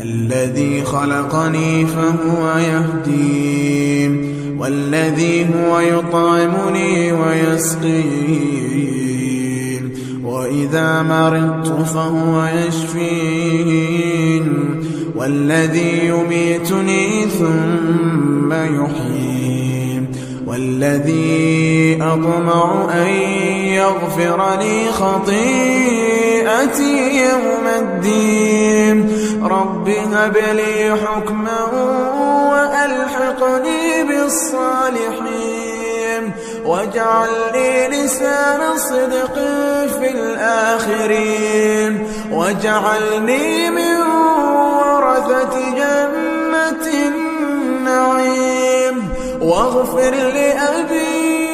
الذي خلقني فهو يهدين والذي هو يطعمني ويسقين وإذا مرضت فهو يشفين والذي يميتني ثم يحيين والذي أطمع أن يغفر لي خطيئتي يوم الدين. رب هب لي حكما وألحقني بالصالحين واجعل لي لسان صدق في الآخرين واجعلني من ورثة جنة النعيم واغفر لأبي